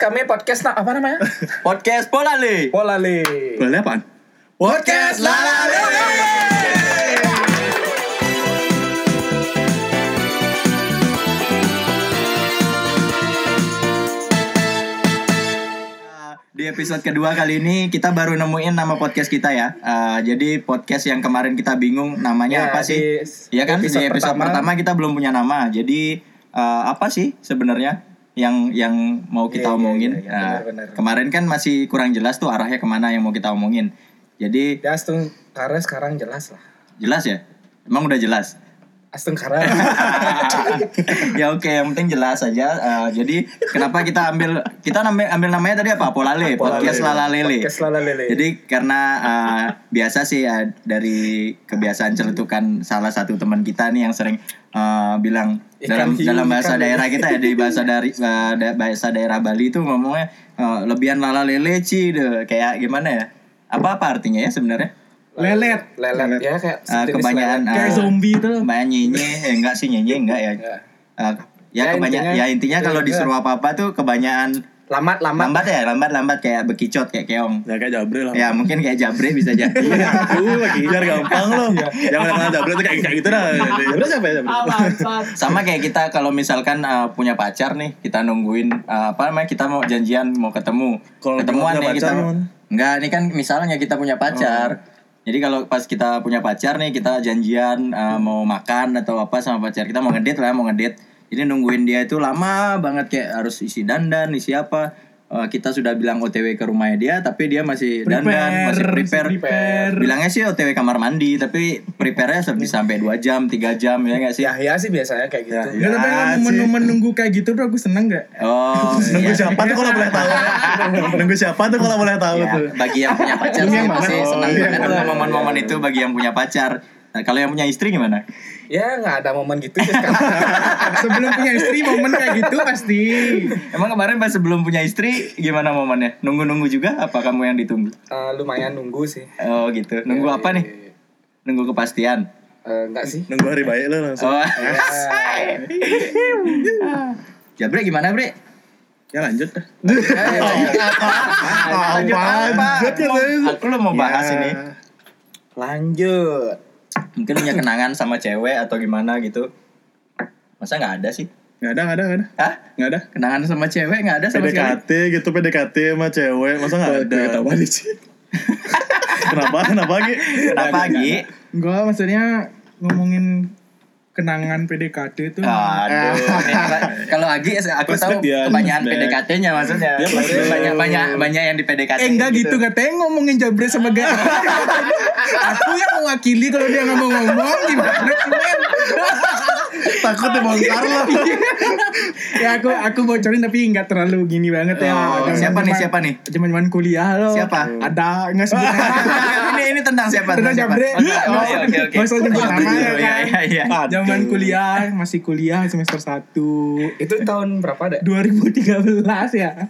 kami podcast na, apa namanya? Podcast Polale. Polale. Boleh apaan? Podcast Lalale. Di episode kedua kali ini kita baru nemuin nama podcast kita ya. Eh, jadi podcast yang kemarin kita bingung namanya Ya, apa sih? Iya kan di episode episode pertama, pertama kita belum punya nama. Jadi eh, apa sih sebenarnya yang yang mau kita Iya, iya, omongin? iya, iya, Nah, benar-benar. kemarin kan masih kurang jelas tuh arahnya ke mana yang mau kita omongin. Jadi Ya Kara sekarang jelas lah. jelas ya? Emang udah jelas? Astung Kara. ya oke, yang penting jelas aja. Eh, jadi kenapa kita ambil kita ambil, ambil namanya tadi apa? Polale, podcast Lalalele. Podcast Lalalele. Jadi karena eh, biasa sih ya, dari kebiasaan celetukan salah satu teman kita nih yang sering eh, bilang dalam Ikan hiu, dalam bahasa ikan daerah lele. kita ya di bahasa dari eh, da- bahasa daerah Bali itu ngomongnya eh, lebihan lalalele ci deh. Kayak gimana ya? Apa apa artinya ya sebenarnya? Lelet lelet ya kayak sejenis kebanyakan lelet. kayak eh, zombie itu loh. kebanyakan nyenye eh, enggak sih nyenye enggak ya Ya. Eh, ya, Ya, kebanyakan intinya- ya intinya kalau ya, disuruh apa apa tuh kebanyakan Lambat lambat. lambat ya lambat lambat kayak bekicot kayak keong Ya kayak Jabre lah. ya mungkin kayak jabre bisa jadi Lu lagi biar gampang lo. Yang udah kenal Jabre tuh kayak kayak gitu dah. Jabre siapa ya Jabre? sama kayak kita kalau misalkan eh, punya pacar nih kita nungguin eh, apa namanya kita mau janjian mau ketemu Kalau ketemuan nih kita enggak ini kan misalnya kita punya pacar jadi kalau pas kita punya pacar nih kita janjian eh, mau makan atau apa sama pacar kita mau ngedit lah mau ngedit jadi nungguin dia itu lama banget kayak harus isi dandan isi apa Eh, kita sudah bilang OTW ke rumahnya dia tapi dia masih dandan masih prepare, prepare. bilangnya sih OTW kamar mandi tapi prepare-nya bisa sampai 2 jam 3 jam ya nggak sih Ya ya sih biasanya kayak gitu. Ya, Nggak, tapi Ya, momen-momen nunggu kayak gitu tuh aku seneng gak? Oh, Nunggu iya. siapa tuh kalau boleh tahu? Nunggu siapa tuh kalau boleh tahu Ya, tuh? bagi yang punya pacar sih pasti senang iya. banget momen-momen itu bagi yang punya pacar. Nah, kalau yang punya istri gimana? Ya nggak ada momen gitu sih sekarang. Sebelum punya istri momen kayak gitu pasti. Emang kemarin pas sebelum punya istri gimana momennya? Nunggu-nunggu juga apa kamu yang ditunggu? Eh, lumayan nunggu sih. Oh gitu. Nunggu apa nih? Nunggu kepastian. Eh, enggak sih. Nunggu hari baik lo langsung. Oh. Ya. ya Bre gimana Bre? Ya lanjut dah. Eh, lanjut apa? Ya, Bang. Aku lo mau bahas Ya. ini. Lanjut. Mungkin punya kenangan sama cewek atau gimana gitu. Masa nggak ada sih? Nggak ada, nggak ada, nggak ada. Hah? Nggak ada. Kenangan sama cewek nggak ada sama sekali? PDKT gitu PDKT sama cewek masa nggak ada Ketawa nih sih. kenapa kenapa Gi Kenapa Gi? Gua maksudnya ngomongin kenangan PDKT itu. Aduh, ini apa- kalau Agi aku tahu dia, kebanyakan. PDKT-nya maksudnya. Dia banyak banyak banyak yang di PDKT. Eh enggak gitu katanya ngomongin Jabre sebagai Aku yang mewakili kalau dia nggak mau ngomong gimana sih? Takut dibongkar lo ya aku aku bocorin tapi nggak terlalu gini banget ya. Oh, Zaman- siapa nih, zaman- siapa nih? Zaman-zaman kuliah loh. Siapa? Ada nggak sebut ini ini tentang siapa? Tentang siapa? Jabre. Oh, oke iya, kan. iya, iya. Zaman kuliah masih kuliah semester 1 Itu tahun berapa ada? 2013 ya.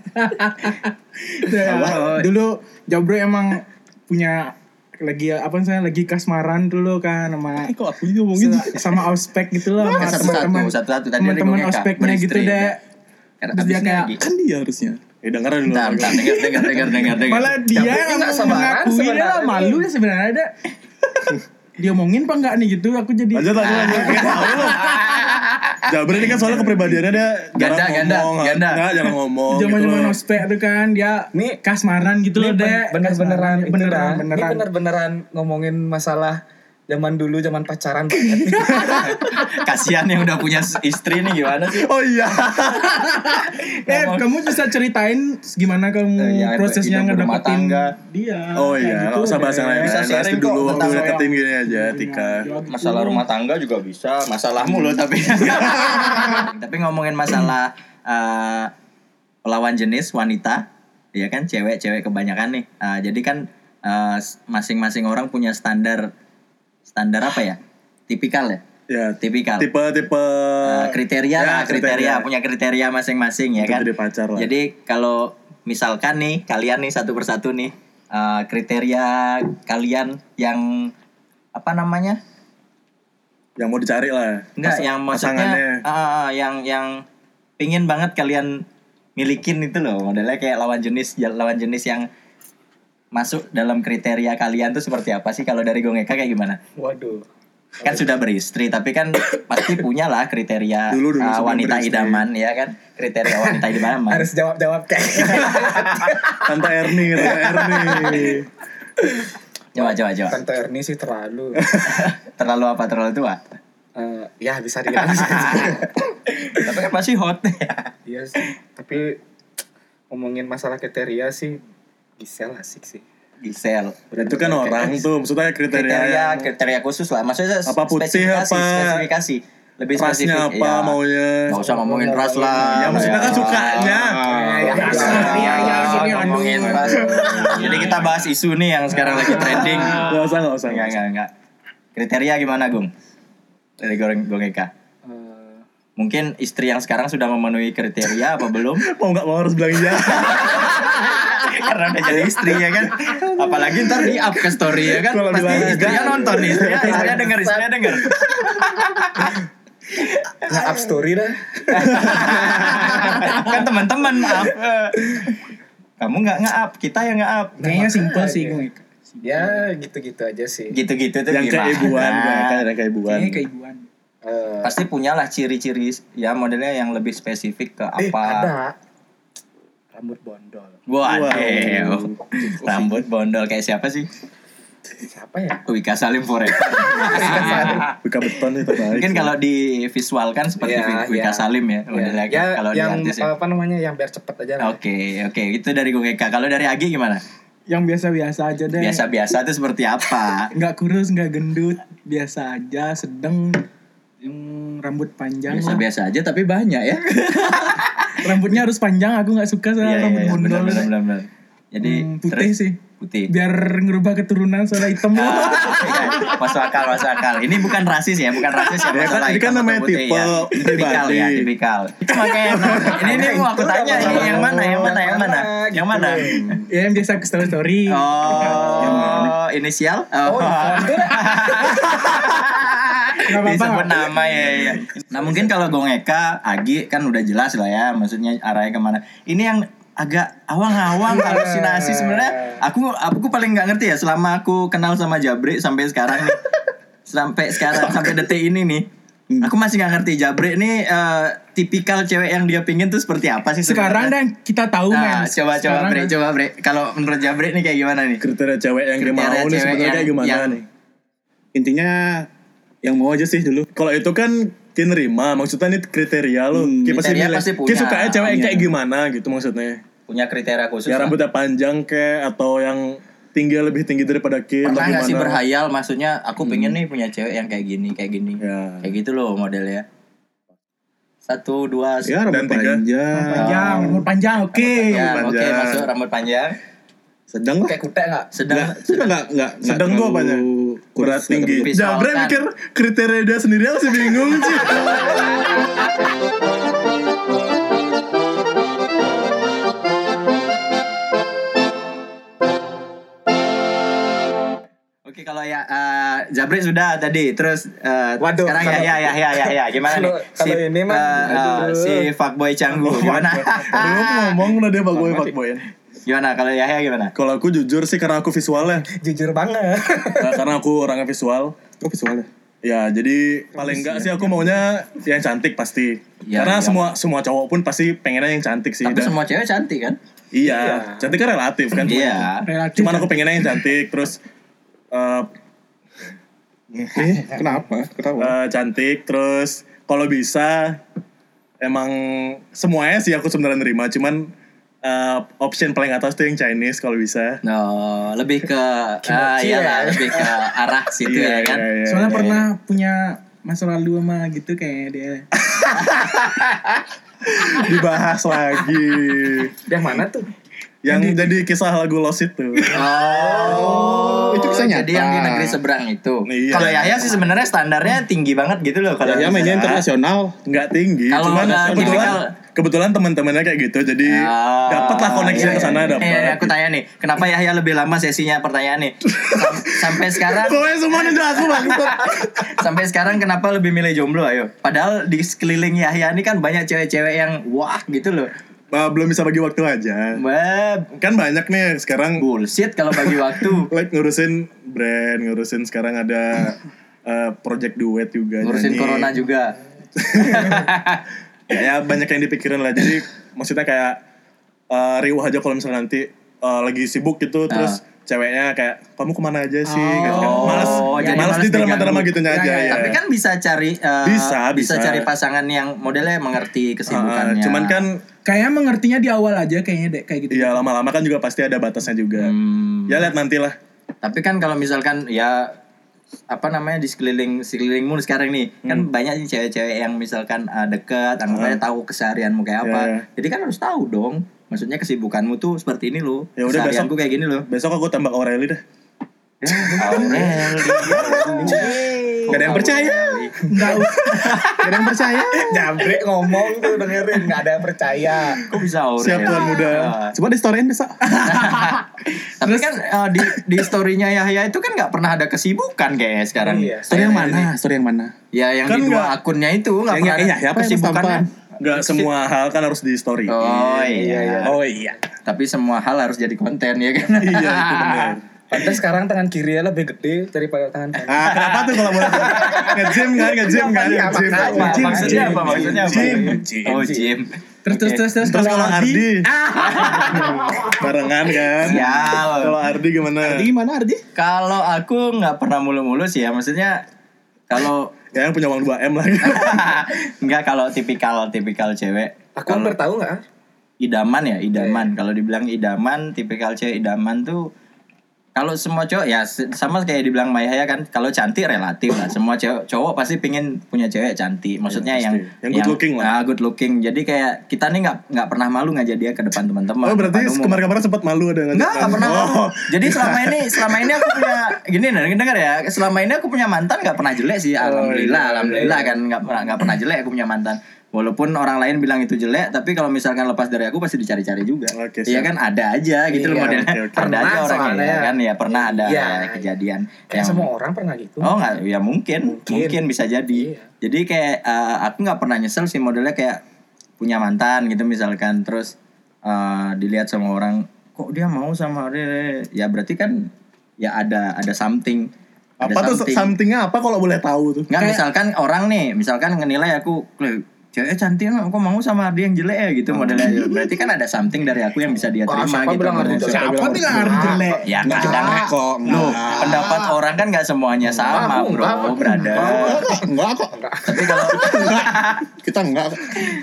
Ya, Oh. dulu Jabro emang punya lagi apa saya lagi kasmaran dulu kan sama kok aku ngomongin? sama ospek gitu loh sama Satu-satu, teman-teman. teman-teman ospeknya gitu deh Karena Terus dia kayak, kan dia harusnya. Eh dengar dulu. Bentar, bentar, dengar, dengar, dengar, dengar, dengar. malah dia yang mengakui dia sebenarnya lah malu ya sebenarnya ada dia omongin apa enggak nih gitu aku jadi lanjut lanjut lanjut Jabre ini kan soalnya kepribadiannya dia Ganda, jarang ganda, ngomong ganda. Nggak, jarang ngomong zaman gitu zaman loh. ospek tuh kan dia Nih, kasmaran gitu loh deh bener beneran Kasmaran, beneran. Ini beneran. Bener-beneran ngomongin masalah zaman dulu zaman pacaran. Kasihan yang udah punya istri nih gimana sih? oh iya eh kamu bisa ceritain gimana kamu Eh, ya, prosesnya ngedapetin dia oh iya gitu nggak usah bahas yang lain Bisa sharing itu dulu kok waktu deketin gini aja Tika gitu. Masalah rumah tangga juga bisa, masalahmu loh tapi. tapi ngomongin masalah eh, lawan jenis wanita, ya kan cewek-cewek kebanyakan nih. Ah, jadi kan eh, masing-masing orang punya standar standar apa ya? Tipikal ya? ya Tipikal. tipe tipe Eh, kriteria Ya, lah, kriteria, punya kriteria masing-masing ya kan. jadi pacar lah. Jadi kalau misalkan nih kalian nih satu persatu nih eh, kriteria kalian yang apa namanya? yang mau dicari lah Enggak, Pas- yang maksudnya ah, yang yang pingin banget kalian milikin itu loh modelnya kayak lawan jenis lawan jenis yang masuk dalam kriteria kalian tuh seperti apa sih kalau dari Gongeka kayak gimana? Waduh. Kan sudah beristri tapi kan pasti punya lah kriteria Dulu- dulu uh, wanita beristri. idaman ya kan kriteria wanita idaman. Harus jawab-jawab kayak Tante Erni, Tante Erni. Coba coba coba. Tante Erni sih terlalu. Terlalu apa terlalu tua? Eh, ya bisa dibilang sih. tapi kan masih hot. Iya sih. Tapi ngomongin masalah kriteria sih Gisel asik sih. Gisel. Itu kan orang tuh, maksudnya kriteria, Kriteria yang- kriteria khusus lah. Maksudnya Apa putih, spesifikasi, apa spesifikasi. Lebih spesifik. rasnya apa ya. maunya. Nggak usah ngomongin ras lah. Ya, maksudnya kan sukanya. ya. Iya, iya, sini, aduh. ngomongin ras. Jadi kita bahas isu nih yang sekarang lagi trending. Gak usah, gak usah. Enggak, enggak, enggak. Kriteria gimana, Gung? Dari Goreng Gong Eka. Eh, Mungkin istri yang sekarang sudah memenuhi kriteria apa belum? Mau gak mau harus bilang iya. Karena udah jadi istri ya kan. Apalagi ntar di up ke story ya kan. Kalau Pasti istrinya nonton nih. Istrinya, istrinya denger, istrinya denger. nge-up story dah. kan teman-teman up. Kamu nggak nge-up, kita yang nge-up. Kayaknya simple sih gue. Ya gitu-gitu aja sih. Gitu-gitu tuh yang gimana? keibuan, kan yang keibuan. Kayaknya keibuan. Eh, Pasti punyalah ciri-ciri ya modelnya yang lebih spesifik ke eh, apa. ada. Rambut bondol. Waduh. Wow. Rambut bondol kayak siapa sih? Siapa ya? Wika Salim Forever. Buka beton itu terbaik. Mungkin kalau divisualkan seperti Ya, Wika ya. Salim ya modelnya ya, kalau di yang artis ya. apa namanya yang biar cepet aja lah. Oke, oke. Itu dari Gongeka. Kalau dari Agi gimana? Yang biasa-biasa aja deh. Biasa-biasa itu seperti apa? Nggak kurus, nggak gendut, biasa aja, sedang yang rambut panjang. Biasa-biasa aja tapi banyak ya. Rambutnya harus panjang, aku nggak suka sama Iya, iya, rambut iya, bondol. benar, benar, benar, benar. Jadi Hmm, putih terus- sih. Putih. Biar ngerubah keturunan soalnya hitam iya. masuk akal, masuk akal. Ini bukan rasis ya, bukan rasis ya. Ya kan, ini kan atau namanya putih tipe ya. Tipikal pribadi. ya, tipikal. Itu makanya ini ini mau aku tanya ini yang mana, yang mana, yang mana, yang mana? ya yang biasa ke story story. Oh, inisial? Oh, apa-apa. disebut nama ya, ya. Nah mungkin kalau Gongeka, Agi kan udah jelas lah ya, maksudnya arahnya ke mana. Ini yang agak awang-awang halusinasi sebenarnya. Aku aku paling nggak ngerti ya selama aku kenal sama Jabri sampai sekarang nih, sampai sekarang sampai detik ini nih. Aku masih nggak ngerti Jabri ini eh, tipikal cewek yang dia pingin tuh seperti apa sih Sekarang dan kita tahu Nah, men. coba coba Bre, coba Bre. Kalau menurut Jabri nih kayak gimana nih? kriteria cewek yang dia Kriteria mau nih sebenarnya yang- kayak gimana yang- nih? intinya yang mau aja sih dulu Kalau itu kan Ki nerima, maksudnya ini kriteria lo. Hmm, Ki pasti kriteria pasti punya. sukanya cewek yang Iya. kayak gimana gitu maksudnya. Punya kriteria khusus. Ya lah. rambutnya panjang kayak atau yang tinggi lebih tinggi daripada Ki atau Pernah nggak sih berhayal maksudnya aku pengen nih punya cewek yang kayak gini kayak gini Ya. kayak gitu loh modelnya satu dua ya rambut Dan tiga. panjang Panjang, rambut panjang, oke. ya rambut oke panjang. masuk rambut panjang sedang lah Kayak kutek nggak? sedang Nggak, sudah nggak nggak nggak Sedang tuh apanya? nggak tinggi. Jabra mikir kriteria dia sendiri aku sih bingung sih. Oke kalau ya eh, Jabri sudah tadi terus eh, Waduh, sekarang kalau- ya ya ya ya ya ya gimana nih Kalau- kalau ini mah, eh, aduh. si fuckboy canggu gimana aku ngomong udah dia fuckboy fuckboy. gimana kalau Yahya gimana Kalau aku jujur sih karena aku visualnya. Jujur banget. Nah, karena aku orangnya visual. oh visualnya Ya, jadi paling enggak sih aku maunya yang cantik pasti. Ya, Karena ya. semua semua cowok pun pasti pengennya yang cantik sih. tapi Dan- semua cewek cantik kan iya, cantik kan relatif kan. iya Relatif. Cuman aku pengennya yang cantik terus eh eh kenapa ketawa eh, cantik terus kalau bisa emang semuanya sih aku sebenarnya nerima cuman eh, option paling atas tuh yang Chinese kalau bisa. No, lebih ke ah Kimochi iyalah, ya. lebih ke arah situ ya Iya, kan. iya, iya, Soalnya iya. pernah punya masa lalu sama gitu kayak dia. dibahas lagi. Yang mana tuh? Yang jadi kisah lagu Lost itu. Oh, Itu bisa Jadi yang di negeri seberang itu. Iya. Kalau Yahya sih sebenarnya standarnya tinggi banget gitu loh kalau ya, ya bisa. mainnya internasional nggak tinggi Kalau cuman kebetulan kebetulan teman-temannya kayak gitu jadi Ah, dapatlah koneksi iya, ke sana iya. dapat Iya, iya, aku tanya nih, kenapa Yahya lebih lama sesinya pertanyaan nih? Sam- sampai sekarang Kowe semua nih jelas bang sampai sekarang kenapa lebih milih jomblo ayo? Padahal di sekeliling Yahya ini kan banyak cewek-cewek yang wah gitu loh. Uh, belum bisa bagi waktu aja. Wah, Kan banyak nih sekarang bullshit kalau bagi waktu. like ngurusin brand, ngurusin sekarang ada uh, project duet juga. Ngurusin nyanyi. corona juga. ya, ya banyak yang dipikirin lah jadi maksudnya kayak uh, riuh aja kalau misalnya nanti uh, lagi sibuk gitu terus ceweknya kayak kamu ke mana aja sih gitu kan. Oh, malas jadi malas malas di drama-drama gitunya aja ya, Tapi kan bisa cari eh, Bisa, bisa. cari pasangan yang modelnya mengerti Uh, kesibukannya. cuman kan Kayaknya mengertinya di awal aja kayaknya deh kayak gitu. ya lama-lama kan juga pasti ada batasnya juga Hmm, ya lihat nanti lah tapi kan kalau misalkan ya apa namanya di sekeliling sekelilingmu sekarang nih kan Hmm. banyak nih cewek-cewek yang misalkan eh, dekat anggapannya tahu keseharianmu kayak apa Ya, ya. jadi kan harus tahu dong maksudnya kesibukanmu tuh seperti ini loh Ya udah, besok. kayak gini loh besok aku tembak Aureli dah ya, Aurel Gak ada yang percaya. Enggak Gak ada yang percaya. Jabrik ngomong tuh dengerin nggak ada yang percaya. kok bisa Aurel Siap, Tuan Muda. Ah. Coba di storyin besok. tapi kan eh, di di storynya Yahya itu kan nggak pernah ada kesibukan kayak sekarang Iya. Story yang mana? Story yang mana? ya yang Kan di dua akunnya itu nggak pernah yang ada Yahya apa yang kesibukannya nggak semua hal kan harus di story oh iya Oh iya. tapi semua hal harus jadi konten ya kan iya itu benar Pantes sekarang tangan kiri lebih gede daripada tangan kanan. ah kenapa tuh kalau boleh nge-gym kan nge-gym kan Iya, nge-gym. maksudnya gym, apa maksudnya apa? gym, oh gym. Terus terus terus terus terus kalau Ardi? Ah. barengan kan? Sial. kalau Ardi gimana? Ardi gimana Ardi? kalau aku nggak pernah mulu-mulu sih ya maksudnya kalau ya yang punya uang 2 m lah. Nggak kalau tipikal tipikal cewek. Aku hampir tahu nggak? idaman ya idaman. Kalau dibilang idaman tipikal cewek idaman tuh kalau semua cowok ya sama kayak dibilang Maya ya kan kalau cantik relatif lah semua cowok cowok pasti pingin punya cewek cantik maksudnya Ya, yang. Yang good looking lah. ah, good looking jadi kayak kita nih nggak nggak pernah malu ngajak dia ke depan teman-teman oh berarti kemarin-kemarin sempat malu ada ngajak Enggak, enggak pernah oh. malu. Jadi selama ini selama ini aku punya gini nih, dengar ya. Selama ini aku punya mantan nggak pernah jelek sih. Alhamdulillah, iya, alhamdulillah kan nggak pernah nggak pernah jelek aku punya mantan. Walaupun orang lain bilang itu jelek, tapi kalau misalkan lepas dari aku pasti dicari-cari juga. Oke, Iya kan ada aja gitu loh Iya, modelnya. oke, oke. Ada Pernah aja orang ya kan ya pernah ada Iya. kejadian Kayak semua orang pernah gitu. Oh nggak, ya mungkin, mungkin, Mungkin. bisa jadi. Iya. Jadi kayak eh, aku nggak pernah nyesel sih modelnya kayak punya mantan gitu misalkan, terus eh, dilihat sama orang, kok dia mau sama dia, ya berarti kan ya ada ada something. Ada apa tuh somethingnya apa kalau boleh tahu tuh Nggak misalkan orang nih, misalkan ngenilai aku, "Leh, cewek cantik nggak, kok mau sama dia yang jelek ya gitu modelnya. Berarti kan ada something dari aku yang bisa dia terima siapa gitu. bilang harus jelek? Siapa bilang harus jelek? Ya Enggak kadang kok. Enggak. pendapat orang kan nggak semuanya sama, bro, enggak. brother. Enggak kok. Tapi kalau Kita enggak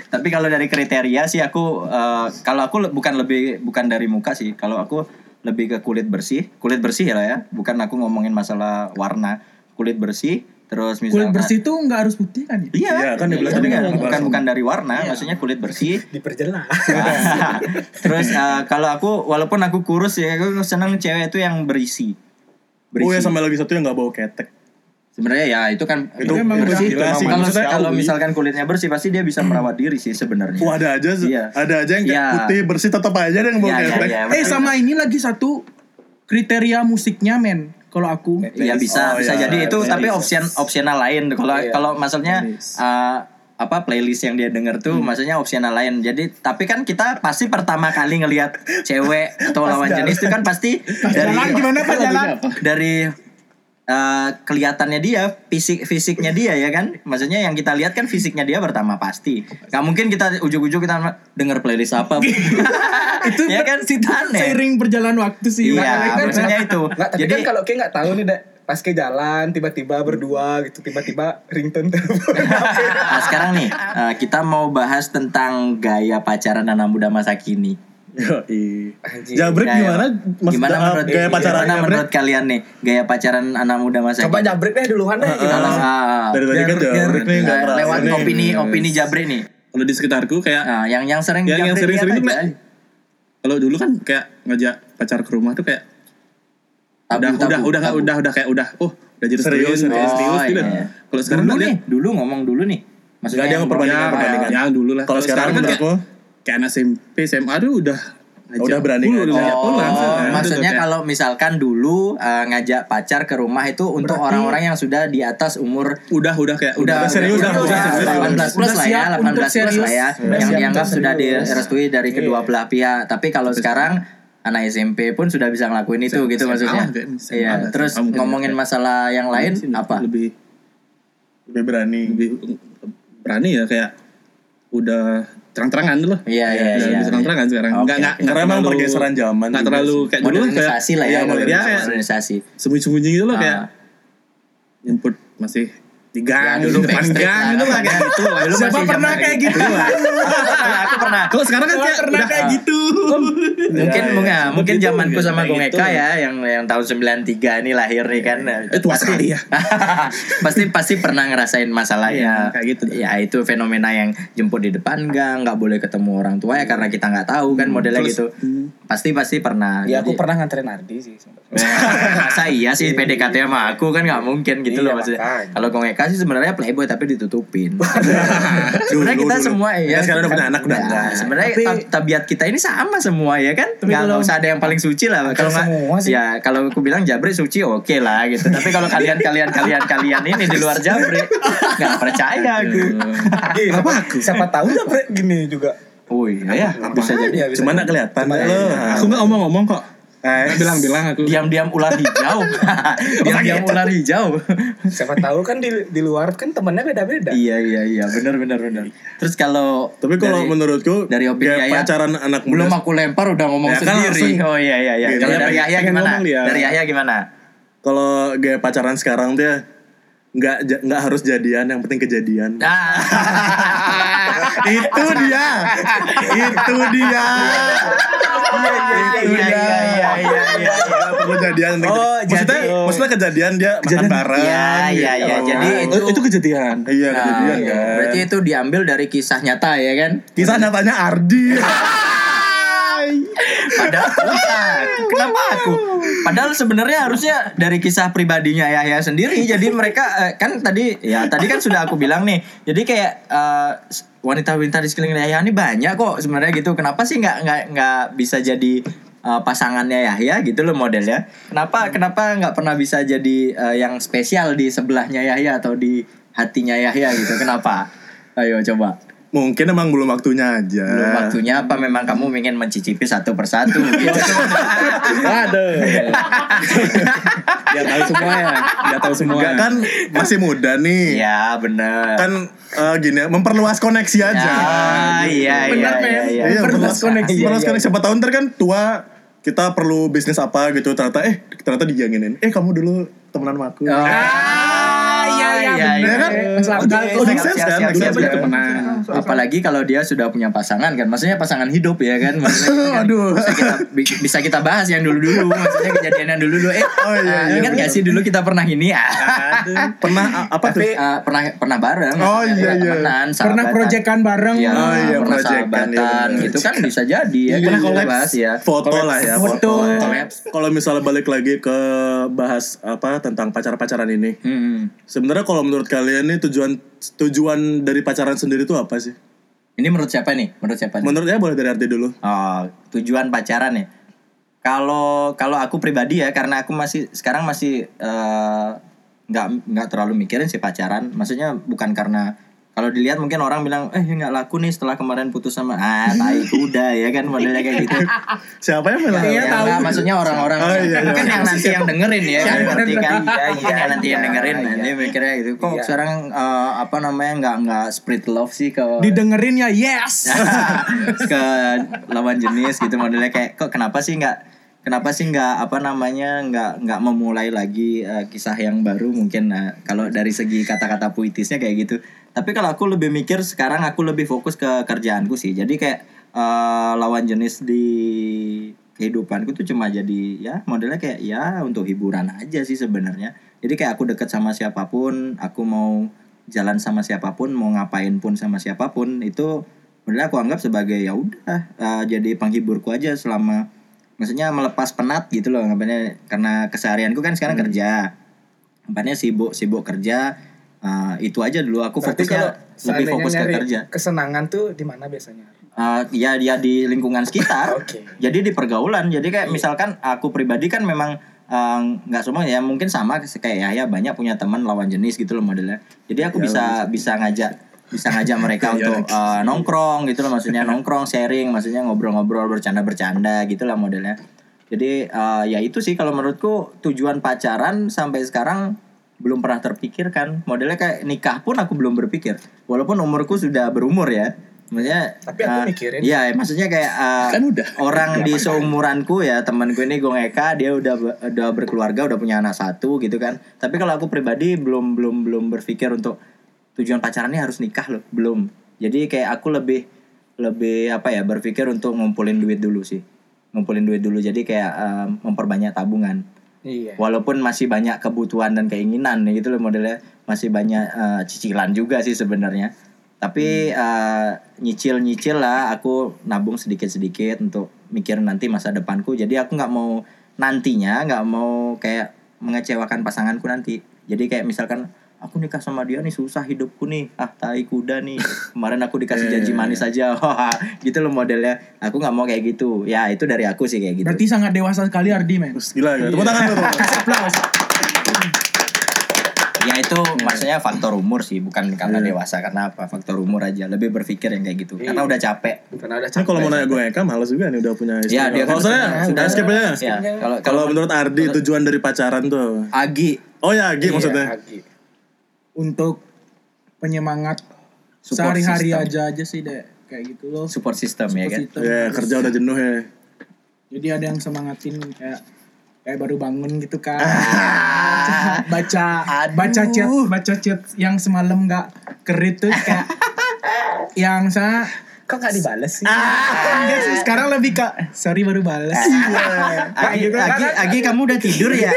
tapi kalau dari kriteria sih aku eh, kalau aku bukan lebih bukan dari muka sih. Kalau aku lebih ke kulit bersih, kulit bersih lah ya. Bukan aku ngomongin masalah warna, kulit bersih. Terus Kulit misalnya bersih tuh nggak harus putih kan ya? Iya, Iya, kan dia bilang tapi tadi kan kan bukan bukan dari warna, maksudnya kulit bersih. Diperjelas. Terus eh, kalau aku walaupun aku kurus ya, aku senang cewek itu yang berisi. oh ya sama lagi satu yang nggak bau ketek Sebenarnya ya itu kan Itu emang bersih. gila sih, Kalau kalau misalkan kulitnya bersih pasti dia bisa merawat diri sih sebenarnya. Wah ada aja, Iya. ada aja yang kayak Iya. putih bersih tetap aja ada yang bau Iya, iya, ketek. iya. Eh sama ini lagi satu kriteria musiknya men. Kalau aku Ya bisa Oh, bisa iya, jadi itu playlist. tapi option opsional lain. Kalau Iya. kalau maksudnya eh, apa playlist yang dia denger tuh maksudnya opsional lain. Jadi tapi kan kita pasti pertama kali ngelihat cewek atau lawan jenis itu kan pasti dari jalan gimana pas jalan? dari eh, kelihatannya dia fisik fisiknya dia ya kan maksudnya yang kita lihat kan fisiknya dia pertama pasti nggak mungkin kita ujuk-ujuk kita denger playlist apa itu ya kan sih aneh Seiring berjalan waktu sih. iya kan- maksudnya itu Nggak, tapi jadi kan kalau kayak nggak tahu nih, Dek. Pas ke jalan, tiba-tiba berdua gitu, tiba-tiba ringtone telepon. Nah sekarang nih eh, kita mau bahas tentang gaya pacaran anak muda masa kini. Yoi. Jabrek Gaya- gimana? Mas, gimana uh, menurut gaya pacaran gimana Jabrek? menurut kalian nih gaya pacaran anak muda masa Coba kini? jabrek deh duluan deh. Kalau, gimana? ah, Dari tadi kan Jabrek nih nggak eh, pernah. lewat ini. opini opini Jabri nih. Kalau di sekitarku kayak Nah, yang yang sering yang yang tuh aja. kayak kalau dulu kan kayak ngajak pacar ke rumah tuh kayak Tabu, udah tabu, udah udah tabu. udah udah kayak udah oh udah jadi Serius, serius serius. serius, Oh, gitu. iya. Kalau sekarang dulu kan nih, dulu ngomong dulu nih. Maksudnya Nggak ada yang perbandingan ya, perbandingan. yang dulu lah. Kalau sekarang kan kayak, anak SMP SMA tuh udah ngajak Udah berani pulang, ngajak. ngajak pulang. Oh, Nah, maksudnya kayak- kalau misalkan dulu eh, ngajak pacar ke rumah itu untuk orang-orang yang sudah di atas umur udah udah kayak udah Udah serius, udah, udah udah, serius. 18 plus Udah lah ya, siap 18 untuk plus lah serius. ya, Udah yang siap dianggap untuk sudah serius. direstui dari kedua belah pihak. Tapi kalau sekarang anak SMP pun sudah bisa ngelakuin itu SMA gitu maksudnya. Iya, terus ngomongin masalah yang lain apa? lebih Lebih berani. lebih berani ya kayak udah terang-terangan dulu lah. Iya, iya, Udah iya. terang-terangan sekarang. Enggak enggak Karena emang pergeseran zaman Enggak terlalu kayak dulu Modernisasi lah ya, iya, modernisasi. sembunyi-sembunyi gitu loh Ah. kayak jemput masih di Ya, gang, dulu di depan gang lah, gitu lah kayak kan. gitu. Dulu Siapa masih pernah kayak gitu? aku pernah. Kalau sekarang kan kayak pernah udah kayak gitu. Mungkin Ya, ya. mungkin, mungkin Begitu, zamanku sama kayak Gong gitu. Eka ya yang yang tahun 93 ini lahir nih kan. Eh, tua sekali ya. pasti pasti pernah ngerasain masalahnya. Iya, kayak gitu. Ya itu fenomena yang jemput di depan gang, nggak boleh ketemu orang tua ya karena kita nggak tahu kan modelnya Terus, gitu. Pasti pasti pernah. Ya aku pernah nganterin Ardi sih. Masa iya sih PDKT sama aku kan nggak mungkin gitu Iya, loh maksudnya. Kalau Gong Eka sih sebenarnya playboy tapi ditutupin. sebenarnya kita dulu. semua ya. Kan sekarang udah punya anak, udah Ya, enggak. Sebenarnya Tapi- tab- tabiat kita ini sama semua ya kan. Nggak nggak usah ada yang paling suci lah. Kalau nggak ya kalau aku bilang Jabri suci oke lah gitu. Tapi kalau kalian kalian kalian kalian ini di luar Jabri nggak percaya aku. Kenapa aku? Siapa tahu bre gini juga. Oh iya ya bisa jadi. Ya, bisa Cuma jadi. nggak kelihatan Cuma lo. Aku nggak ngomong-ngomong kok. Eh, Bilang-bilang aku. Diam-diam ular hijau. Diam-diam ular hijau. Siapa tahu kan di di luar kan temennya beda-beda. Iya iya iya benar benar benar. Terus kalau Tapi kalau dari- menurutku dari opini kayak Yaya, pacaran anak belum muda aku lempar udah ngomong Ya, kan sendiri. langsung. oh iya iya iya. Gitu. Kalau dari Yahya gimana? Dari Yahya gimana? kalau gaya pacaran sekarang tuh ya nggak nggak harus jadian yang penting kejadian Ah. itu dia itu dia Iya iya iya iya iya iya. Nggak perlu jadian Oh, kejadian. maksudnya jadi- maksudnya kejadian dia makan bareng Iya iya iya. gitu. Jadi Oh, itu itu kejadian. iya Nah, kejadian iya. kan Berarti itu diambil dari kisah nyata ya kan? kisah nyatanya Ardi Padahal. Kenapa aku? Padahal sebenarnya harusnya dari kisah pribadinya Yahya sendiri. Jadi mereka eh, kan tadi ya tadi kan sudah aku bilang nih. Jadi kayak eh, wanita-wanita di sekeliling Yahya ini banyak kok sebenarnya gitu. Kenapa sih nggak nggak nggak bisa jadi eh, pasangannya Yahya gitu loh modelnya? Kenapa kenapa nggak pernah bisa jadi eh, yang spesial di sebelahnya Yahya atau di hatinya Yahya gitu? Kenapa? Ayo coba. Mungkin emang belum waktunya aja Belum waktunya apa memang kamu ingin mencicipi satu persatu gitu. Waduh. Dia tahu semua ya. Dia tahu semua. Enggak kan masih muda nih Iya bener. kan eh, gini memperluas koneksi aja Ah, iya iya Bener, iya men. iya. Iya, Memperluas koneksi. Memperluas Iya, koneksi. Siapa tahun ntar kan tua kita perlu bisnis apa gitu ternyata eh ternyata dijanginin eh kamu dulu temenan sama aku Oh. Ah, iya, iya, akal tuh. Oh, sense kan? kan? Pernah. Apalagi kalau dia sudah punya pasangan kan, maksudnya pasangan hidup ya kan, maksudnya kan Aduh. bisa kita bi- bisa kita bahas yang dulu dulu, maksudnya kejadian yang dulu dulu. Eh, Oh, iya, ah, iya, ingat gak sih dulu kita pernah ini? Ah, pernah a- apa tuh ah, pernah pernah bareng, Oh, iya, pernah iya. temenan, Pernah proyekan bareng. Iya, Oh, iya, pernah sahabatan iya, gitu kan bisa jadi ya. Iya, kan bahas ya. foto lah ya foto, kalau misalnya balik lagi ke bahas apa tentang pacar-pacaran ini Hmm. sebenarnya kalau menurut kalian nih tujuan tujuan dari pacaran sendiri itu apa sih Ini menurut siapa nih? Menurut siapa nih? menurutnya boleh dari arti dulu Oh, tujuan pacaran ya. Kalau kalau aku pribadi ya, karena aku masih sekarang masih eh, nggak nggak terlalu mikirin sih pacaran. Maksudnya bukan karena kalau dilihat mungkin orang bilang eh nggak laku nih setelah kemarin putus sama ah tai kuda ya kan modelnya kayak gitu. siapa yang bilang Iya, Ya, tahu. nggak, maksudnya orang-orang Oh, iya, iya. mungkin yang nanti yang dengerin ya berarti yang kan Iya, mungkin iya, yang nanti yang iya, dengerin iya. nanti mikirnya gitu kok Iya. sekarang eh, apa namanya nggak nggak split love sih ke Didengerin ya yes. ke lawan jenis gitu modelnya kayak kok kenapa sih nggak kenapa sih nggak apa namanya nggak nggak memulai lagi eh, kisah yang baru mungkin eh, kalau dari segi kata-kata puitisnya kayak gitu tapi kalau aku lebih mikir sekarang aku lebih fokus ke kerjaanku sih. Jadi kayak eh, lawan jenis di kehidupanku tuh cuma jadi ya modelnya kayak ya untuk hiburan aja sih sebenarnya. Jadi kayak aku deket sama siapa pun aku mau jalan sama siapa pun mau ngapain pun sama siapa pun itu Sebenarnya aku anggap sebagai ya udah eh, jadi penghiburku aja selama maksudnya melepas penat gitu loh ngapainnya. Karena keseharianku kan sekarang kerja. Ngapainnya sibuk sibuk kerja eh, itu aja dulu aku Berarti fokusnya seandainya fokus ke kerja. kesenangan tuh di mana biasanya Uh, ya dia di lingkungan sekitar. Oke. Jadi di pergaulan. Jadi kayak misalkan aku pribadi kan memang uh, nggak semua ya mungkin sama kayak ya ya banyak punya teman lawan jenis gitu loh modelnya. Jadi aku bisa bisa ngajak bisa ngajak mereka untuk uh, nongkrong gitu loh maksudnya nongkrong sharing maksudnya ngobrol-ngobrol bercanda-bercanda gitu lah modelnya. Jadi uh, ya itu sih kalau menurutku tujuan pacaran sampai sekarang belum pernah terpikirkan. Modelnya kayak nikah pun aku belum berpikir. Walaupun umurku sudah berumur ya. Maksudnya Tapi aku uh, mikirin. Iya, maksudnya kayak uh, Kan udah. orang di seumuranku ya temanku ini Gong Eka dia udah udah berkeluarga udah punya anak satu gitu kan tapi kalau aku pribadi belum belum belum berpikir untuk tujuan pacarannya harus nikah loh belum jadi kayak aku lebih lebih apa ya berpikir untuk ngumpulin duit dulu sih ngumpulin duit dulu jadi kayak um, memperbanyak tabungan iya. Walaupun masih banyak kebutuhan dan keinginan gitu loh modelnya. Masih banyak uh, cicilan juga sih sebenarnya. Tapi uh, nyicil nyicil lah. Aku nabung sedikit sedikit untuk mikirin nanti masa depanku. Jadi aku nggak mau nantinya nggak mau kayak mengecewakan pasanganku nanti. Jadi kayak misalkan aku nikah sama dia nih susah hidupku nih ah tai kuda nih kemarin aku dikasih janji manis aja gitu loh modelnya aku nggak mau kayak gitu ya itu dari aku sih kayak gitu Berarti sangat dewasa sekali Ardi men. Gila ya. Tepuk tangan tuh. Aplaus. Ya itu Iya. maksudnya faktor umur sih, bukan karena dewasa, karena apa? Faktor umur aja, lebih berpikir yang kayak gitu. Karena udah capek. karena ada Ini kalau mau nanya gue Eka males juga nih udah punya istri. Ya, dia kan Kalau saya sudah skip aja. Ya, kalau Kalau menurut Ardi tujuan dari pacaran tuh. Agi Oh ya, Agi Iya, maksudnya. Agi. Untuk penyemangat sehari-hari aja aja sih deh kayak gitu loh. support system ya kan. System. Ya, kerja udah jenuh ya. Jadi ada yang semangatin kayak kayak baru bangun gitu kan. Ah. baca Aduh. baca chat baca chat yang semalam nggak kerit tuh kayak yang saya kok gak dibales sih enggak sih sekarang lebih kak sorry baru balas Agi, gitu. Agi, Agi, kamu udah tidur ya?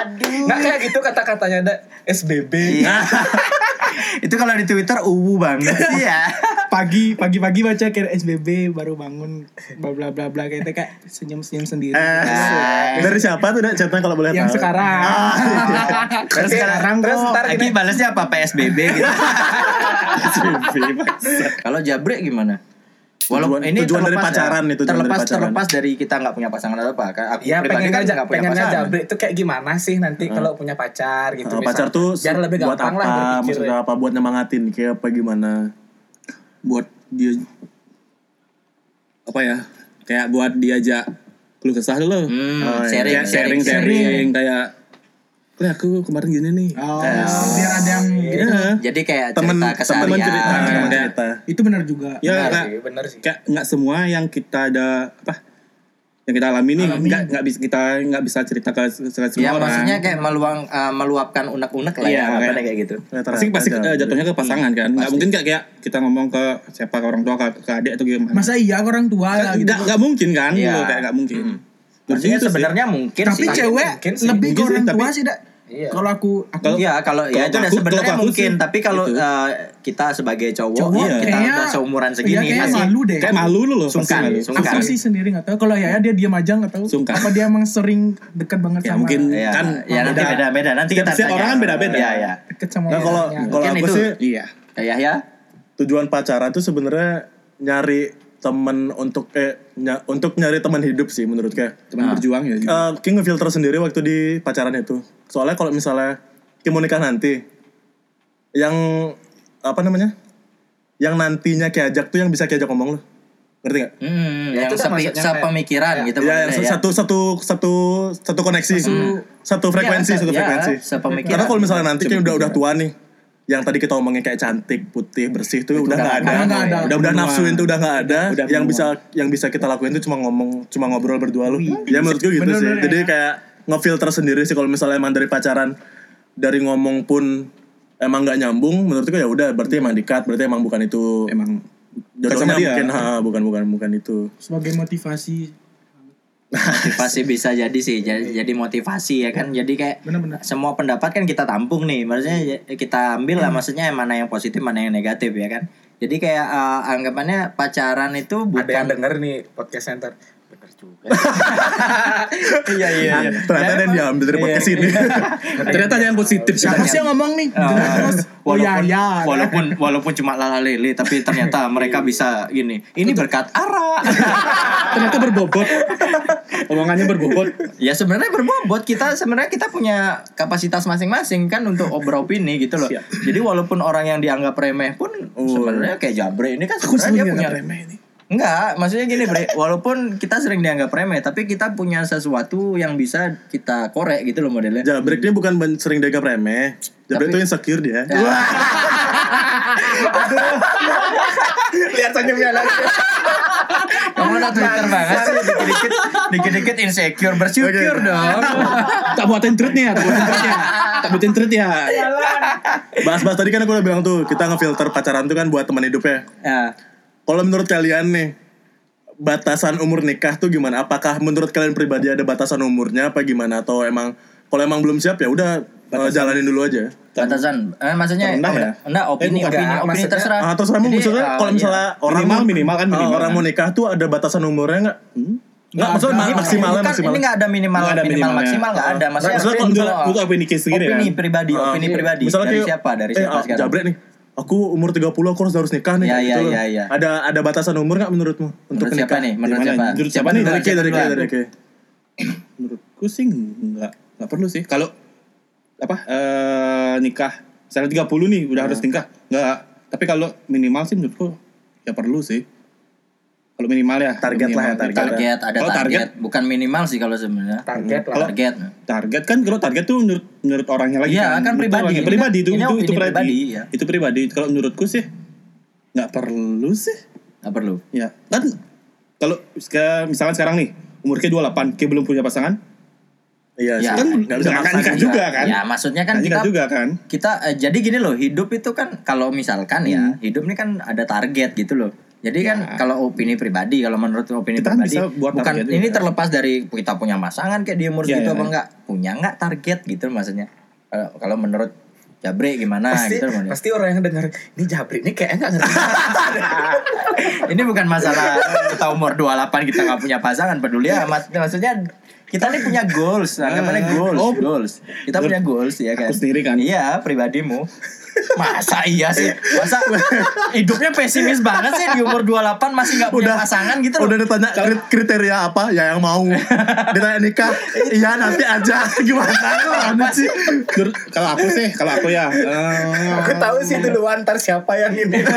Aduh. nggak kayak gitu kata-katanya ada SBB Iya. itu kalau di Twitter uwu banget sih ya. pagi pagi pagi baca kayak SBB baru bangun bla bla bla bla kayak kayak senyum senyum sendiri Eh, dari siapa tuh, Dak? Chatnya kalau boleh yang tahu. sekarang Terus sekarang terus kok ntar Agi balasnya apa PSBB gitu. Kalau Jabrek gimana? Tujuan- tujuan dari terlepas pacaran ya, nih, tujuan dari terlepas pacaran. terlepas dari kita nggak punya pasangan atau apa kan aku Ya pengen kan punya pengen pasangan ngajak itu kayak gimana sih nanti kalau punya pacar gitu misal. pacar tuh biar lebih buat gampang apa? lah Maksudnya apa? Buat nyemangatin kayak apa gimana? buat dia apa ya kayak buat diajak keluh kesah dulu Hmm, Oh, iya. sharing, kayak sharing sharing kayak Wah aku kemarin gini nih. Oh biar ada yang gitu Iya. jadi kayak Temen cerita temen keseharian. cerita, temen Kayak- cerita. itu benar juga. Ya bener kayak, sih bener sih. kayak nggak semua yang kita ada apa yang kita alami nih nggak nggak bisa kita nggak bisa cerita ke, ke semua ya orang. maksudnya kayak meluang eh, meluapkan unek-unek lah ya apa kayak- kayak gitu. Ya, pasti pasti eh, jatuhnya ke pasangan kan. Nggak mungkin kayak, kayak kita ngomong ke siapa ke orang tua ke, ke adik atau gimana. Masa iya orang tua nggak gitu. mungkin kan? Iya. kayak nggak mungkin. Menurut Maksudnya itu sih. sebenarnya mungkin tapi sih cewek mungkin sih. lebih ke sih, orang tua tapi- sih dak Iya. kalau aku aku Iya kalau ya itu sebenarnya mungkin sih, tapi kalau gitu. eh, kita sebagai cowok, Cowok ya, kita kayaknya- udah seumuran iya, segini kayaknya masih malu deh kayak malu lu loh pasti Sungkan, malu. sungkan. aku sih sendiri nggak tahu kalau ya dia diam aja nggak tahu Sungkan. apa dia emang sering dekat banget Ya, sama mungkin ya, kan ya nanti beda. beda-beda nanti kita tanya. orang kan beda-beda. Iya ya. deket sama Nah, kalau kalau aku sih iya Kayak ya. tujuan pacaran tuh sebenarnya nyari temen untuk eh ny- untuk nyari teman hidup sih menurut kayak teman berjuang ya Eh, King ngefilter sendiri waktu di pacaran itu. Soalnya kalau misalnya King mau nikah nanti, yang apa namanya? Yang nantinya keajak tuh yang bisa keajak ngomong lo. Ngerti gak? Hmm, Ya, yang itu kan sepi, maksudnya kayak- sepemikiran gitu Ya, yang maksudnya satu satu satu satu koneksi, satu frekuensi, Iya, satu iya, frekuensi. sepemikiran. Karena kalau misalnya nanti kayak udah udah tua nih, yang tadi kita ngomongin kayak cantik, putih, bersih tuh udah nggak ada. udah nggak ada. Udah udah nafsuin tuh udah nggak ada. Udah yang bisa yang bisa kita lakuin tuh cuma ngomong, cuma ngobrol berdua lu. Ya menurutku gitu Bener, sih. bener, Jadi ya. kayak ngefilter sendiri sih kalau misalnya emang dari pacaran dari ngomong pun emang nggak nyambung, menurutku ya udah berarti emang dikat, berarti emang bukan itu emang jodohnya mungkin ha, bukan bukan bukan itu. sebagai motivasi motivasi bisa jadi sih jadi, jadi motivasi ya kan jadi kayak benar-benar semua pendapat kan kita tampung nih maksudnya ya- kita ambil lah maksudnya yang mana yang positif mana yang negatif ya kan jadi kayak eh, anggapannya pacaran itu ada yang bukan denger nih podcast center bener juga. Iya iya iya. Ternyata ada yang diambil dari podcast ini. Ternyata ada yang positif. Siapa sih yang ngomong nih? Oh, Terus, Oh ya walaupun, ya. walaupun walaupun cuma lala lele tapi ternyata mereka bisa gini. Ini berkat Ara. Ternyata berbobot. Omongannya berbobot. ya sebenarnya berbobot kita sebenarnya kita punya kapasitas masing-masing kan untuk beropini gitu loh. Siap. Jadi walaupun orang yang dianggap remeh pun sebenarnya kayak Jabre ini kan sebenarnya dia punya remeh ini. Enggak, maksudnya gini Bre, walaupun kita sering dianggap remeh, tapi kita punya sesuatu yang bisa kita korek gitu loh modelnya. Jabrek ini bukan sering dianggap remeh. Jabrek Tapi- itu insecure dia. Lihat senyumnya lagi. Kamu udah Twitter banget sih, dikit-dikit, dikit-dikit insecure, bersyukur Oke. dong. Tak buatin treat nih ya, tak buatin treat ya. Tak buatin treat ya. Bahas-bahas tadi kan aku udah bilang tuh, kita ngefilter pacaran tuh kan buat teman hidup ya. Kalau menurut kalian nih, batasan umur nikah tuh gimana? Apakah menurut kalian pribadi ada batasan umurnya apa gimana? Atau emang kalau emang belum siap ya udah eh, jalanin dulu aja. batasan, eh, maksudnya Terendah ya? enggak, opini, Eh, bukan. opini, Enggak, opini maksudnya- terserah. Ah, terus kamu Jadi, maksudnya ah, kalau iya. misalnya orang Minimal, mau- minimal kan, ah, minimal orang kan. mau nikah tuh ada batasan umurnya nggak? Nggak, maksudnya Ini- ma- maksimalnya bukan, maksimal. Ini nggak ada minimal, ada minimal maksimal nggak ada. Maksudnya, Maksudnya kalau untuk opini case sendiri ya. opini pribadi, Ah, opini pribadi. Misalnya dari siapa? Dari eh, siapa ah, sekarang? Jabrek nih, aku umur 30 aku harus harus nikah nih. Ya, kayak ya, gitu loh. ya, ya. Ada ada batasan umur nggak menurutmu untuk Menurut siapa nikah? nih? Menurut siapa? Menurut siapa nih? duluan? Dari Ki, dari duluan? dari Ki. Menurutku sih nggak nggak perlu sih. Kalau apa eh nikah misalnya 30 nih udah harus nikah. Nggak. Tapi kalau minimal sih menurutku ya perlu sih. Kalau minimal ya. Target lah ya, minimal. target. Target, ada kalau target. Bukan minimal sih kalau sebenarnya. Target lah. Target. target kan kalau target tuh menurut menurut orangnya lagi Iya, kan Menurut pribadi. orangnya. Ini pribadi kan- itu itu, itu pribadi pribadi, ya. itu pribadi kalau menurutku sih nggak perlu sih Nggak perlu. ya kan kalau ke- misalkan sekarang nih umur ke 28 ke belum punya pasangan Iya, Ya, kan nggak bisa nggak akan maksa nikah juga kan Ya, maksudnya kan kita juga kan kita eh, jadi gini loh hidup itu kan kalau misalkan ya Hmm. hidup ini kan ada target gitu loh jadi kan kalau opini pribadi kalau menurut opini Ya. Kita kan pribadi bisa buat bukan ini juga. terlepas dari kita punya pasangan kayak di umur Ya, segitu ya, apa ya. enggak punya enggak target gitu maksudnya kalau kalau menurut Jabre gimana pasti, gitu maksudnya. pasti orang yang dengar ini Jabri ini kayaknya nggak ngerti ini bukan masalah kita umur 28 kita nggak punya pasangan peduli amat maksudnya kita nih punya goals anggapannya goals Oh. goals kita punya goals ya kan Aku sendiri kan. iya pribadimu masa iya sih? Masa hidupnya pesimis banget sih? Di umur 28 masih nggak punya Udah- pasangan gitu loh. Udah ditanya kri- kriteria apa? Ya yang mau. ditanya nikah, iya nanti aja. Gimana? Banget sih? Kalau aku sih kalau aku ya eh, aku tahu sih duluan ntar siapa yang ini.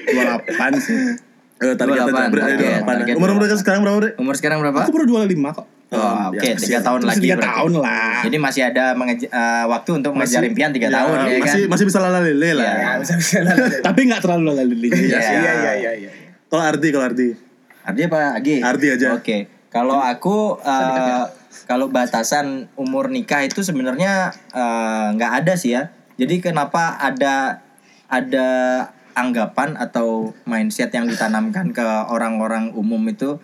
28 sih. Eh, targetnya 28, Jabrek target, ada apa? target Umur mereka sekarang berapa, umur sekarang berapa? Aku baru 25 kok Oh, Oh, oke tiga masih- tahun Masih lagi tiga tahun lah jadi masih ada mengeja- eh, waktu untuk mengejar impian tiga Ya, tahun ya kan masih masih bisa lala lele lah. Iya. ya bisa bisa lah tapi nggak terlalu lali Iya. iya iya iya iya Kalau Ardi, kalau Ardi. Ardi apa Agi? Ardi aja. Oke. Kalau aku eh, kalau batasan umur nikah itu sebenarnya eh, nggak ada sih ya. Jadi kenapa ada ada anggapan atau mindset yang ditanamkan ke orang-orang umum itu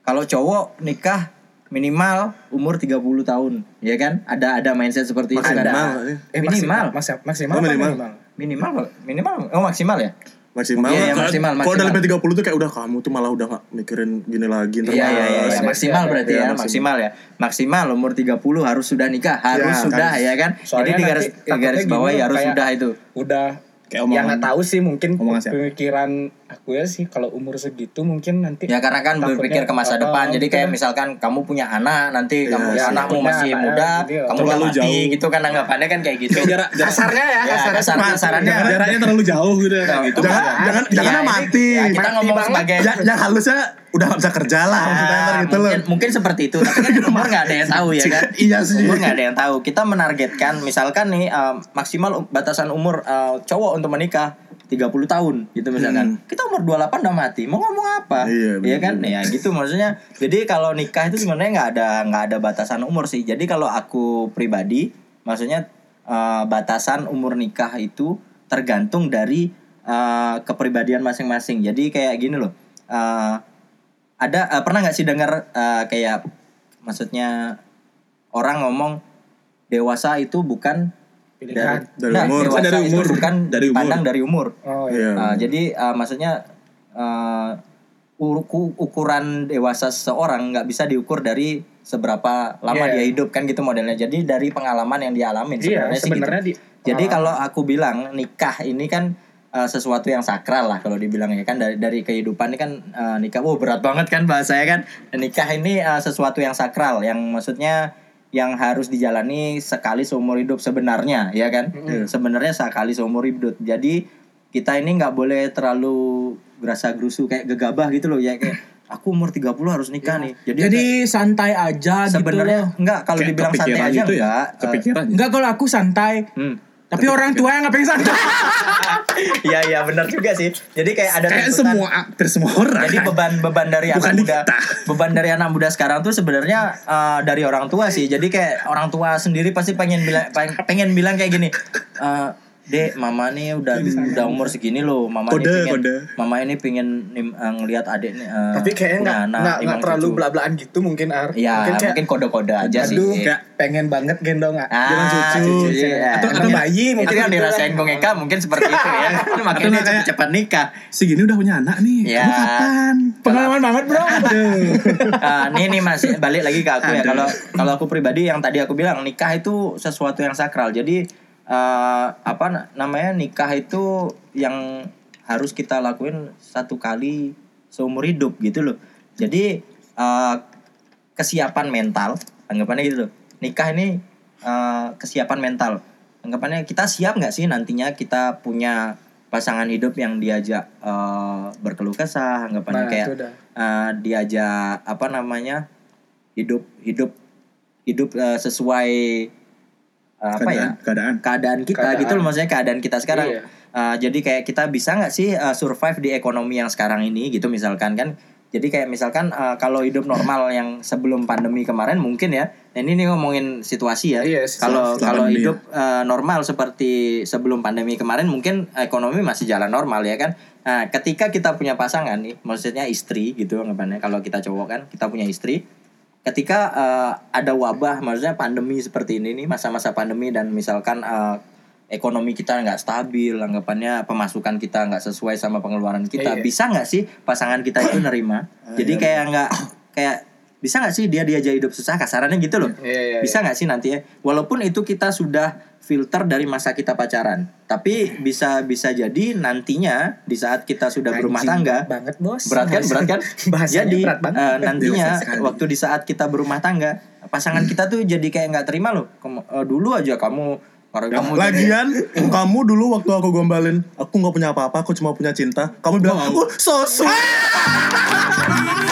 kalau cowok nikah minimal umur 30 tahun, ya kan? Ada ada mindset seperti itu kan? Maksimal, ya. eh minimal. maksimal maksimal Oh, minimal. minimal Minimal minimal oh maksimal ya? Maksimal. Iya, Kalau- maksimal, Kalau udah lebih 30 tuh kayak udah kamu tuh malah udah gak mikirin gini lagi. Iya iya iya, iya. maksimal berarti Iya, ya, maksimal ya. Maksimal umur 30 harus sudah nikah, harus Ya, sudah kan. ya kan. Soalnya Jadi di garis takutnya garis bawah ya harus kayak- sudah itu. udah Kayak ya omongan- nggak tahu sih mungkin omongan pemikiran aku ya sih kalau umur segitu mungkin nanti Ya karena kan berpikir ke masa uh, depan. Jadi kayak kan. misalkan kamu punya anak, nanti Iya, kamu iya. anakmu masih anaknya muda, gitu ya. kamu Terlalu mati jauh. gitu kan anggapannya kan kayak gitu. Jarak jarak kasarnya ya Ya, kasarnya kasar kasarannya. jaraknya terlalu jauh gitu ya kayak gitu Jangan Ya, jangan Ya, jangan ini- mati. ya, kita Mati ngomong banget. sebagai Ya, yang halusnya udah gak bisa kerja lah maksudnya Ah, gitu loh. mungkin, mungkin seperti itu tapi kan umur nggak ada yang tahu ya kan Iya sih. umur nggak ada yang tahu kita menargetkan misalkan nih eh, maksimal um- batasan umur eh, cowok untuk menikah 30 tahun gitu misalkan. Kita umur 28 udah mati mau ngomong apa? Iya, Iya bener, kan? ya gitu maksudnya. Jadi kalau nikah itu sebenarnya nggak ada nggak ada batasan umur sih. Jadi kalau aku pribadi maksudnya eh, batasan umur nikah itu tergantung dari eh, kepribadian masing-masing. Jadi kayak gini loh eh, ada eh, pernah nggak sih dengar eh, kayak maksudnya orang ngomong dewasa itu bukan Pilihan. Dari Nah, umur. dewasa Dari itu umur. bukan Dari umur. dipandang dari umur oh Iya. iya Uh, jadi uh, maksudnya uh, uku- ukuran dewasa seseorang nggak bisa diukur dari seberapa lama Iya. dia hidup kan gitu modelnya. Jadi dari pengalaman yang dia alamin Iya, sebenarnya sih gitu. sebenarnya di Jadi pengalaman. kalau aku bilang nikah ini kan uh, sesuatu yang sakral lah kalau dibilang ya kan dari dari kehidupan ini kan uh, nikah. Wow berat banget kan bahasanya kan. Nikah ini uh, sesuatu yang sakral yang maksudnya yang harus dijalani sekali seumur hidup sebenarnya ya kan. Sebenarnya sekali seumur hidup. Jadi kita ini nggak boleh terlalu gerasa gerusu kayak gegabah gitu loh ya kayak aku umur 30 harus nikah nih. Jadi, Jadi santai aja gitu sebenarnya loh. enggak kalau dibilang santai kepikiran aja gitu ya. enggak. Uh, Kepikiran. Enggak kalau aku santai. hmm. Tapi orang tua yang ngapain santai? Iya iya benar juga sih. Jadi kayak ada Kayak tuntutan- semua hampir semua orang. Jadi beban beban dari Bukan anak muda, kita. beban dari anak muda sekarang tuh sebenarnya eh, dari orang tua sih. Jadi kayak orang tua sendiri pasti pengen bilang pengen, pengen bilang kayak gini. eh, Dek, mama nih udah udah umur segini loh. Mama Kode, ini pengen, kode. mama ini pengen nim- eh, ngelihat adik nih. eh, Tapi kayaknya nggak nggak nggak imang terlalu cucu. belak-belakan gitu mungkin Ar. Ya, mungkin kayak mungkin kode-kode aja sih. aduh Kayak- pengen banget gendong ah. Ah, cucu. iya. Atau- atau bayi, Itu mungkin yang gitu dirasain Bung Eka mungkin seperti itu ya. Makanya Atau dia kayak- cepet-cepet nikah. Si gini udah punya anak nih. Ya. Kamu kapan? Pengalaman banget, Bro. Ah, nih nih mas balik lagi ke aku ya kalau kalau aku pribadi yang tadi aku bilang nikah itu sesuatu yang sakral jadi eh, apa na- namanya nikah itu yang harus kita lakuin satu kali seumur hidup gitu loh. Jadi eh, kesiapan mental anggapannya gitu loh. Nikah ini eh, kesiapan mental. Anggapannya kita siap nggak sih nantinya kita punya pasangan hidup yang diajak eh, berkeluh kesah anggapannya Nah, kayak eh, diajak apa namanya hidup hidup hidup eh, sesuai eh, apa ya? Keadaan, keadaan. keadaan kita Keadaan. gitu loh maksudnya keadaan kita sekarang. Iya. Eh, jadi kayak kita bisa nggak sih eh, survive di ekonomi yang sekarang ini gitu misalkan kan? Jadi kayak misalkan eh, kalau hidup normal yang sebelum pandemi kemarin mungkin ya. Nah ini nih ngomongin situasi ya. Iya, kalau kalau hidup eh, normal seperti sebelum pandemi kemarin mungkin ekonomi masih jalan normal ya kan? Nah ketika kita punya pasangan nih maksudnya istri gitu anggapannya. Kalau kita cowok kan kita punya istri ketika eh, ada wabah maksudnya pandemi seperti ini nih masa-masa pandemi dan misalkan eh, ekonomi kita nggak stabil anggapannya pemasukan kita nggak sesuai sama pengeluaran kita Iya. bisa nggak sih pasangan kita itu nerima? Jadi kayak nggak kayak bisa nggak sih dia diajak hidup susah? Kasarannya gitu loh. Iya, iya, bisa nggak sih nanti ya? Walaupun itu kita sudah filter dari masa kita pacaran tapi bisa bisa jadi nantinya di saat kita sudah berumah Anjing, tangga berat banget bos. berat kan berat kan Bahasanya jadi berat banget. eh, nantinya waktu di saat kita berumah tangga pasangan kita tuh jadi kayak nggak terima loh Kem- eh, dulu aja kamu kalau kamu jadi- Lagian kamu dulu waktu aku gombalin, aku nggak punya apa-apa, aku cuma punya cinta. Kamu bilang, "Oh, so sweet."